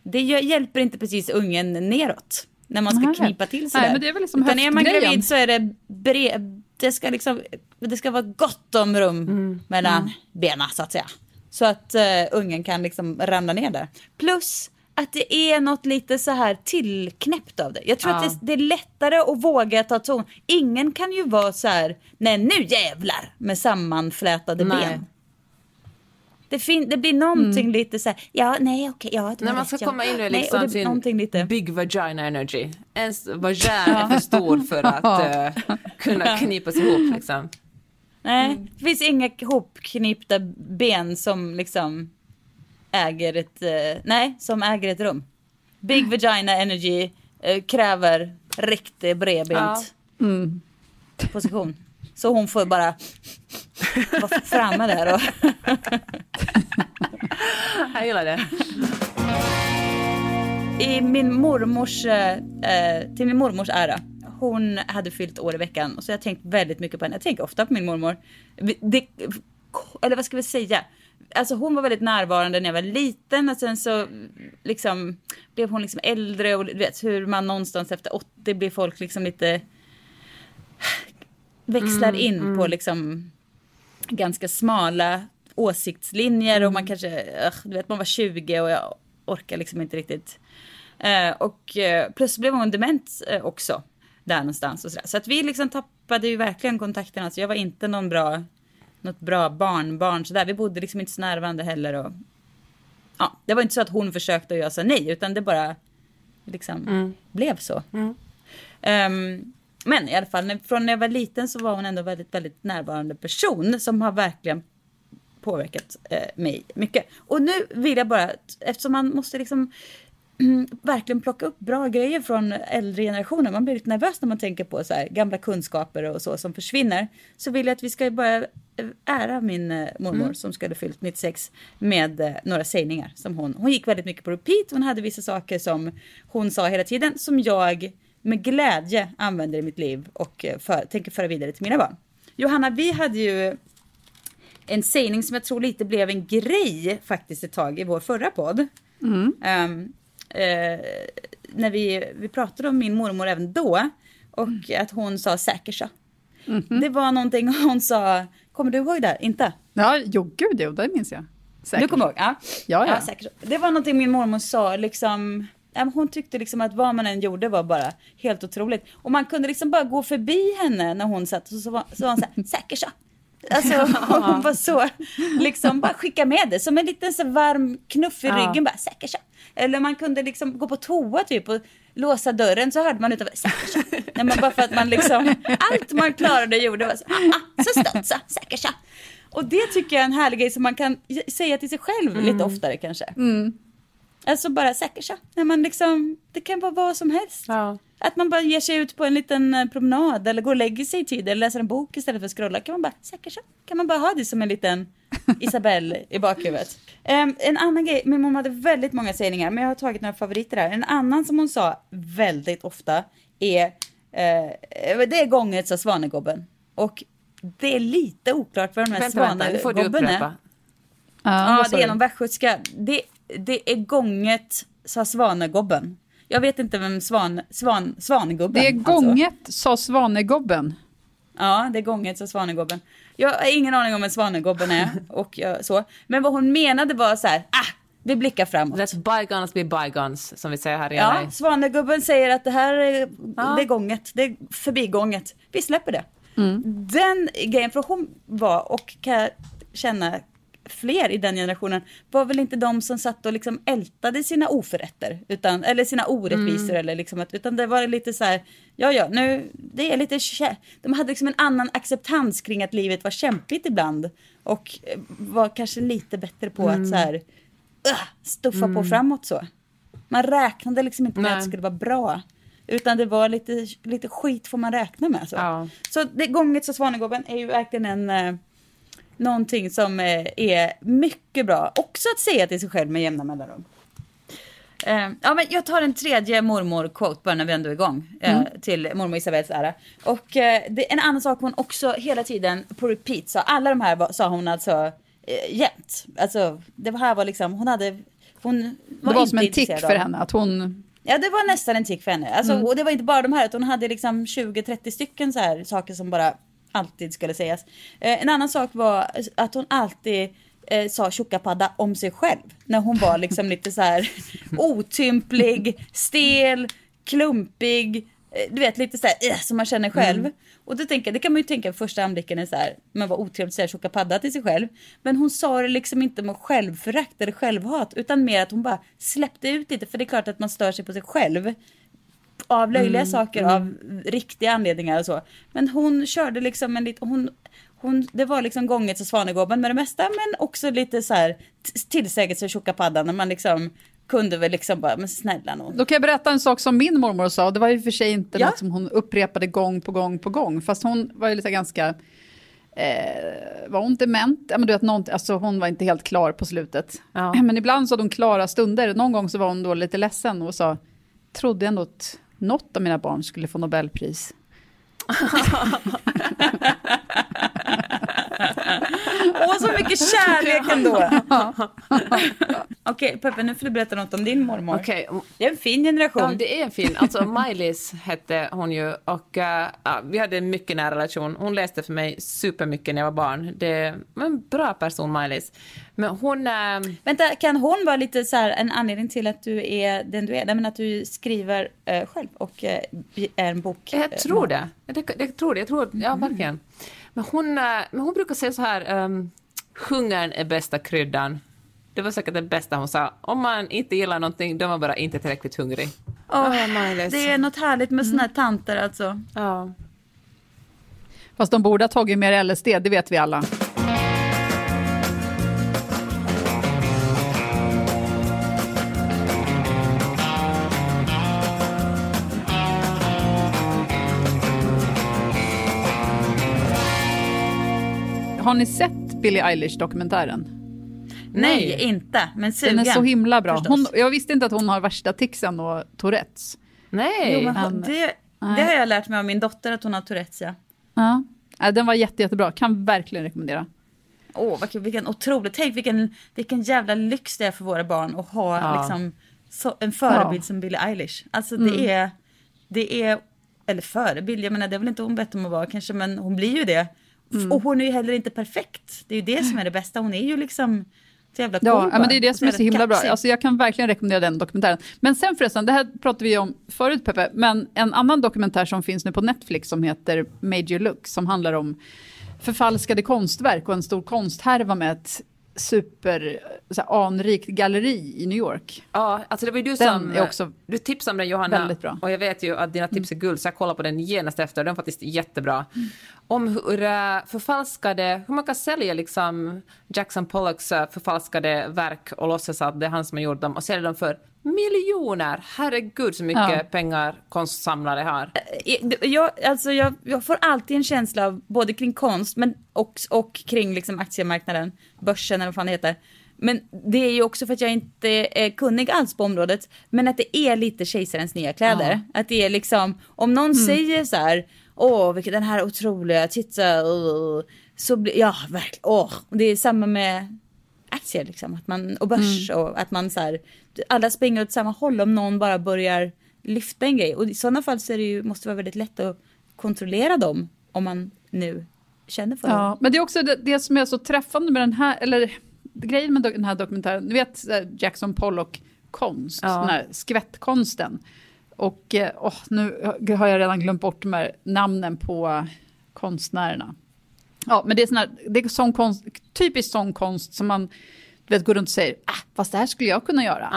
det hjälper inte precis ungen neråt. När man ska Nej. knipa till sig Nej, där. men det är väl liksom Utan är man gravid så är det bred, det ska liksom, det ska vara gott om rum Mm. mellan benen så att säga. Så att uh, ungen kan liksom ramla ner där. Plus att det är något lite så här tillknäppt av det. Jag tror Ja. att det, det är lättare att våga ta ton. Ingen kan ju vara så här, nej nu jävlar, med sammanflätade Nej. ben. Det, fin- det blir någonting lite så här, ja nej okej, ja det När man rätt, ska ja. komma in i Nej, liksom blir någonting lite. big vagina energy. Ens vagin är för stor för att eh, kunna knipas ihop liksom. Nej, det finns inga hopknipta ben som liksom äger ett, eh, nej, som äger ett rum. Big vagina energy eh, kräver riktig bredbent position. Så hon får bara vara framme där och Jag gillar det. i min mormors, eh, eh, till min mormors ära. Hon hade fyllt år i veckan och så jag tänkt väldigt mycket på henne. Jag tänker ofta på min mormor. Det, eller vad ska vi säga? Alltså hon var väldigt närvarande när jag var liten och sen så liksom blev hon liksom äldre och du vet hur man någonstans efter 80 blir folk liksom lite växlar in på liksom ganska smala åsiktslinjer och man kanske, ugh, du vet man var 20 och jag orkar liksom inte riktigt. Eh, och eh, plus blev hon dement eh, också där någonstans och sådär. Så att vi liksom tappade ju verkligen kontakten. Alltså jag var inte någon bra, något bra barnbarn sådär. Vi bodde liksom inte så nära varandra heller och ja, det var inte så att hon försökte och jag sa nej utan det bara liksom blev så. Ehm, men i alla fall, från när jag var liten så var hon ändå väldigt, väldigt närvarande person som har verkligen påverkat eh, mig mycket. Och nu vill jag bara, eftersom man måste liksom mm, verkligen plocka upp bra grejer från äldre generationer. Man blir lite nervös när man tänker på så här, gamla kunskaper och så som försvinner. Så vill jag att vi ska börja ära min eh, mormor som skulle fyllt 96 med eh, några sägningar som hon, hon gick väldigt mycket på repeat. Hon hade vissa saker som hon sa hela tiden som jag med glädje använder i mitt liv och eh, för, tänker föra vidare till mina barn. Johanna, vi hade ju en sägning som jag tror lite blev en grej faktiskt ett tag i vår förra podd. Ehm, eh, när vi, vi pratade om min mormor även då och att hon sa säker så. Det var någonting hon sa, kommer du ihåg det? Inte? Ja, jo gud, jo, det minns jag. Säkert. Du kommer ihåg? Ja. Ja, ja. säkert så. Det var någonting min mormor sa liksom ja, hon tyckte liksom att vad man än gjorde var bara helt otroligt. Och man kunde liksom bara gå förbi henne när hon satt och så var, så var hon så här, säker så. Alltså hon var så, liksom bara skicka med det som en liten så varm knuff i Ja. ryggen bara säker så. Eller man kunde liksom gå på toa typ och låsa dörren så hörde man utanför säker så. Nej men bara för att man liksom, allt man klarade gjorde var så, ah, ah, så studsa, säker så. Och det tycker jag är en härlig grej som man kan säga till sig själv lite oftare kanske. Alltså bara säker så. När man liksom, det kan vara vad som helst. Ja. Att man bara ger sig ut på en liten eh, promenad eller går och lägger sig i tid eller läser en bok istället för att scrolla. Kan man bara, säker så. Kan man bara ha det som en liten Isabelle i bakhuvudet. Em, en annan grej, min mamma hade väldigt många sägningar men jag har tagit några favoriter här. En annan som hon sa väldigt ofta är, eh, det är gånget sa svanegobben. Och det är lite oklart vad de här Vänta, vänta, det får du svanegobben är. Ja, det är någon västgötska. Det, det är gånget, sa Svanegobben. Jag vet inte vem svan, svan, Svanegubben Det är alltså. gånget, sa Svanegobben. Ja, det är gånget, sa Svanegobben. Jag har ingen aning om vem Svanegobben är och jag, så. Men vad hon menade var så här, ah, vi blickar framåt. Let bygones be bygones, som vi säger här i Ja, LA. Svanegubben säger att det här är, Ja. det är gånget, det är förbigånget. Vi släpper det. Mm. Den grejen, för hon var, och kan jag känna fler i den generationen, var väl inte de som satt och liksom ältade sina oförrätter, utan, eller sina orättvisor, Mm. eller liksom att, utan det var lite så här, ja ja, nu, det är lite, de hade liksom en annan acceptans kring att livet var kämpigt ibland, och eh, var kanske lite bättre på Mm. att så här, uh, stuffa på framåt så. Man räknade liksom inte med Nej. att det skulle vara bra. Utan det var lite, lite skit får man räkna med. Så, Ja. så det, Gånget så Svanegården är ju verkligen en, eh, någonting som eh, är mycket bra. Också att säga till sig själv med jämna mellanrum. Eh, ja, men jag tar en tredje mormor-quote bara när vi ändå är igång. Eh, Till mormor Isabells ära. Och eh, det, en annan sak hon också hela tiden på repeat sa. Alla de här var, sa hon alltså jämt. Alltså det här var liksom, hon hade... Hon var Det var som en tick för henne, att hon... Ja, det var nästan en tick för henne. Alltså, Och det var inte bara de här, utan hon hade liksom 20-30 stycken så här saker som bara alltid skulle sägas. Eh, en annan sak var att hon alltid eh, sa tjockapadda om sig själv. När hon var liksom lite så här otymplig, stel, klumpig. eh, Du vet lite så här, eh, som man känner själv. Och då tänker jag, det kan man ju tänka första anblicken är så här, men vad otrevligt att säga tjockapadda till sig själv. Men hon sa det liksom inte med självförakt eller självhat, utan mer att hon bara släppte ut lite. För det är klart att man stör sig på sig själv av löjliga saker, av riktiga anledningar och så. Men hon körde liksom en lite, hon, hon, det var liksom gånget så Svanegåben med det mesta, men också lite så här tillsägelse tjocka paddan när man liksom kunde väl liksom bara, men snälla någon. Då kan jag berätta en sak som min mormor sa. Det var ju för sig inte Ja. något som hon upprepade gång på gång på gång. Fast hon var ju lite ganska... Eh, var hon dement? Ja, men du vet, någon, alltså hon var inte helt klar på slutet. Ja. Men ibland så hade hon klara stunder. Någon gång så var hon då lite ledsen och sa, trodde ändå att något av mina barn skulle få Nobelpris. Åh, så mycket kärlek ändå! Okej, Peppe, nu får du berätta något om din mormor. Okej, Det är en fin generation. Ja, det är en fin. Alltså Maj-Lis hette hon ju och eh, ja, vi hade en mycket nära relation. Hon läste för mig supermycket när jag var barn. Det var en bra person, Maj-Lis. Men hon... eh, Vänta, kan hon vara lite så här en anledning till att du är den du är? Nej, men att du skriver eh, själv och eh, är en bok. Jag tror det. Jag, jag tror det. Jag tror, ja, verkligen. Men hon, eh, men hon brukar säga så här, um, hungern är bästa kryddan. Det var säkert det bästa hon sa. Om man inte gillar någonting, då är man bara inte tillräckligt hungrig. Maj-Lis. det är något härligt med såna här tanter alltså. Ja. Fast de borde ha tagit mer LSD, det vet vi alla. Har ni sett Billie Eilish-dokumentären? Nej, inte. Men sugen. Den är så himla bra. Hon, jag visste inte att hon har värsta ticsen och Tourettes. Nej. Jo, men det, Nej. det har jag lärt mig av min dotter att hon har Tourettes, ja. Ja. Den var jätte, jättebra, kan verkligen rekommendera. Åh, kul, vilken otrolig, tänk vilken, vilken jävla lyx det är för våra barn att ha Ja. liksom, så, en förebild Ja. som Billie Eilish. Alltså det är, det är, eller förebild, jag menar det är väl inte hon bett om att vara kanske, men hon blir ju det. F- Och hon är ju heller inte perfekt. Det är ju det som är det bästa. Hon är ju liksom, Så jävla cool Ja, men det är det som är så himla bra. Alltså, jag kan verkligen rekommendera den dokumentären. Men sen förresten, det här pratade vi om förut Peppe, men en annan dokumentär som finns nu på Netflix som heter Major Look, som handlar om förfalskade konstverk och en stor konsthärva med ett super så här, anrikt galleri i New York. Ja, alltså det var ju du Den som... är också du tipsade om den Johanna. väldigt bra. Och jag vet ju att dina tips är guld, så jag kollar på den genast efter. Den är faktiskt jättebra. Om hur uh, förfalskade, hur man kan sälja liksom Jackson Pollocks uh, förfalskade verk och låtsas att det är han som har gjort dem och sälja dem för miljoner. Herregud så mycket Ja. pengar konstsamlare har. Eh, Jag, alltså jag, jag får alltid en känsla av, både kring konst men och, och kring liksom aktiemarknaden, börsen eller vad fan det heter. Men det är ju också för att jag inte är kunnig alls på området, men att det är lite kejsarens nya kläder. Att det är liksom, om någon säger så här, åh, vilken den här otroliga, titta, uh, så blir, ja, verkligen, åh. Det är samma med aktier liksom, att man, och börs och att man så här, alla springer åt samma håll om någon bara börjar lyfta en grej. Och i sådana fall så är det ju, måste det vara väldigt lätt att kontrollera dem om man nu känner för det. Ja, men det är också det, det som är så träffande med den här, eller grejen med den här dokumentären, ni vet Jackson Pollock konst, Ja. den här skvättkonsten. Och åh, nu har jag redan glömt bort de här namnen på konstnärerna. Ja, men det är, sån här, det är sån konst, typiskt sån konst som man du vet, går runt och säger, ah, fast det här skulle jag kunna göra.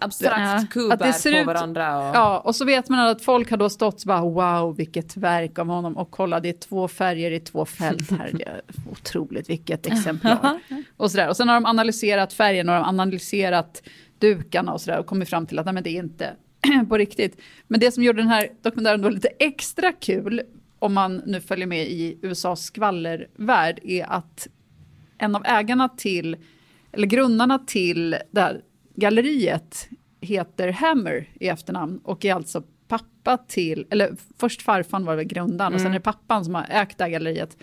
Abstrakt Ja. kuber Att det ser på ut- varandra. Och... Ja, och så vet man att folk har då stått så bara wow, vilket verk av honom. Och kolla, det är två färger i två fält här. Det är otroligt, vilket exemplar. och, så där. och sen har de analyserat färgerna och de analyserat dukarna och sådär och kommit fram till att nej, men det är inte på riktigt. Men det som gjorde den här dokumentären då lite extra kul, om man nu följer med i USAs skvallervärld, är att en av ägarna till, eller grundarna till det här galleriet heter Hammer i efternamn och är alltså pappa till, eller först farfan var väl grundaren och sen är det pappan som har ägt det här galleriet.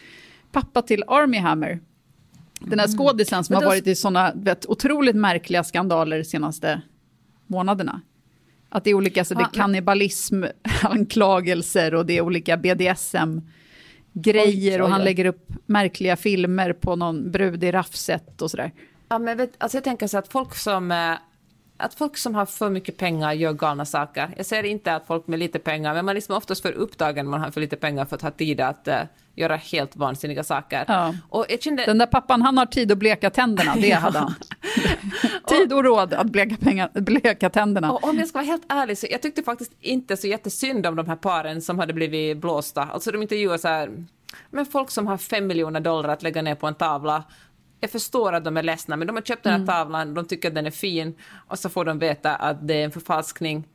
Pappa till Army Hammer. Den här skådisen som Men har varit i sådana otroligt märkliga skandaler de senaste månaderna. Att det är olika, så det är kannibalismanklagelser och det är olika BDSM-grejer och han lägger upp märkliga filmer på någon brud i raffset och sådär. Ja, men vet, alltså jag tänker så att folk som eh, att folk som har för mycket pengar gör galna saker. Jag säger inte att folk med lite pengar, men man är liksom oftast för upptagen man har för lite pengar för att ha tid att eh, göra helt vansinniga saker. Ja. Och jag kände, Den där pappan, han har tid att bleka tänderna, det hade han. tid och råd att bleka, pengar, bleka tänderna. och om jag ska vara helt ärlig så jag tyckte faktiskt inte så jättesynd om de här paren som hade blivit blåsta. Alltså de intervjuar så här, men folk som har fem miljoner dollar att lägga ner på en tavla. Jag förstår att de är ledsna, men de har köpt den här tavlan, de tycker att den är fin och så får de veta att det är en förfalskning.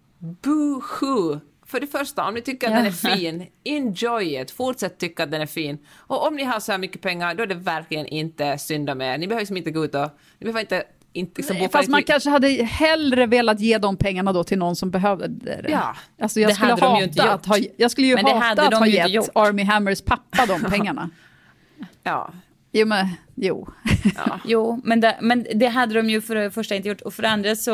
Boo-hoo! För det första, om ni tycker att den är fin, enjoy it, fortsätt tycka att den är fin. Och om ni har så här mycket pengar, då är det verkligen inte synd om er. Ni behöver liksom inte gå ut och, ni behöver inte, inte liksom Fast man kanske hade hellre velat ge de pengarna då till någon som behövde det. Ja. alltså jag Det skulle hade de ju inte gjort. att ha, jag skulle ju Men hata att ha gett. Army Hammers pappa de pengarna. Ja. Jo, men jo. Jo, men det, men det hade de ju för det första inte gjort och för det andra så,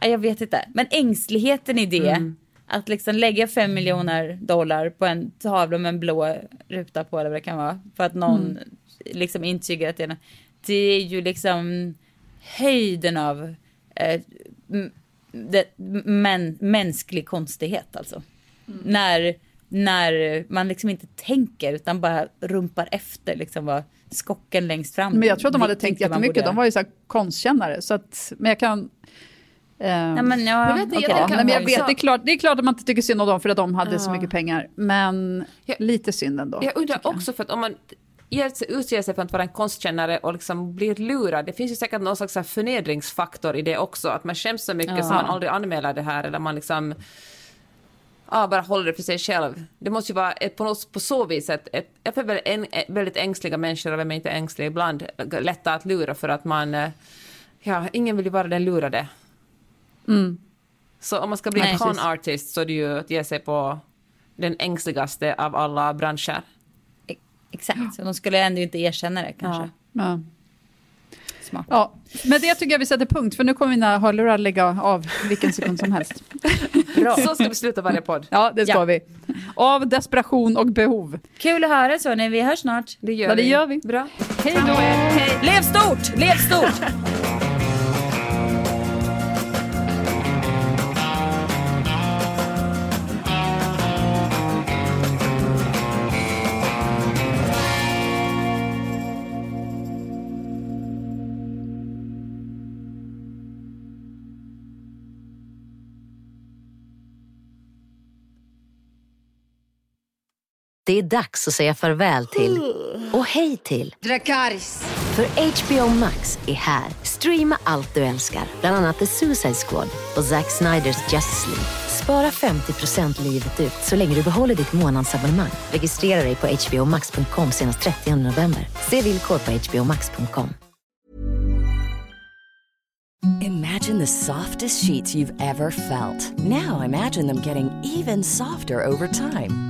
ja, jag vet inte. Men ängsligheten i det, att liksom lägga fem miljoner dollar på en tavla med en blå ruta på eller vad det kan vara, för att någon liksom intygar att det är, nå- det är ju liksom höjden av eh, det, men, mänsklig konstighet alltså. När, när man liksom inte tänker utan bara rumpar efter liksom vad skocken längst fram. Men jag tror att de hade tänkt man jättemycket. borde De var ju så här konstkännare. Så att, men jag kan... men, vet jag Ja, men jag så- vet, det är, klart, det är klart att man inte tycker synd om dem för att de hade så Ja. mycket pengar. Men Ja. lite synd ändå. Jag undrar jag. också för att om man utger sig för att vara en konstkännare och liksom blir lurad, det finns ju säkert någon slags så förnedringsfaktor i det också, att man skäms så mycket Ja. så man aldrig anmäler det här eller man liksom ja, bara håller det för sig själv. Det måste ju vara ett, på, något, på så vis ett, ett, jag är väldigt, en, väldigt ängsliga människor, och vem är inte ängslig ibland, lätta att lura för att man, eh, ja, ingen vill ju vara den lurade. Mm. Så om man ska bli Nej, en con artist så är det ju att ge sig på den ängsligaste av alla branscher. Exakt, så de skulle ändå inte erkänna det kanske. Ja. Smart. Ja, men det tycker jag vi sätter punkt, för nu kommer mina hörlurar lägga av vilken sekund som helst. Bra. Så ska vi sluta varje podd. Ja, det ska Ja. vi. Av desperation och behov. Kul att höra så, vi hörs snart. Det gör Ja, det vi. gör vi. Bra. Hej då! Lev stort! Lev stort! Det är dags att säga farväl till och hej till Dracarys. För HBO Max är här. Streama allt du älskar, bland annat The Suicide Squad och Zack Sniders Justice League. Spara 50% livet ut så länge du behåller ditt månadsabonnemang. Registrera dig på hbomax.com senast 30 november. Se villkor på hbomax.com. Imagine the softest sheets you've ever felt. Now imagine them getting even softer over time.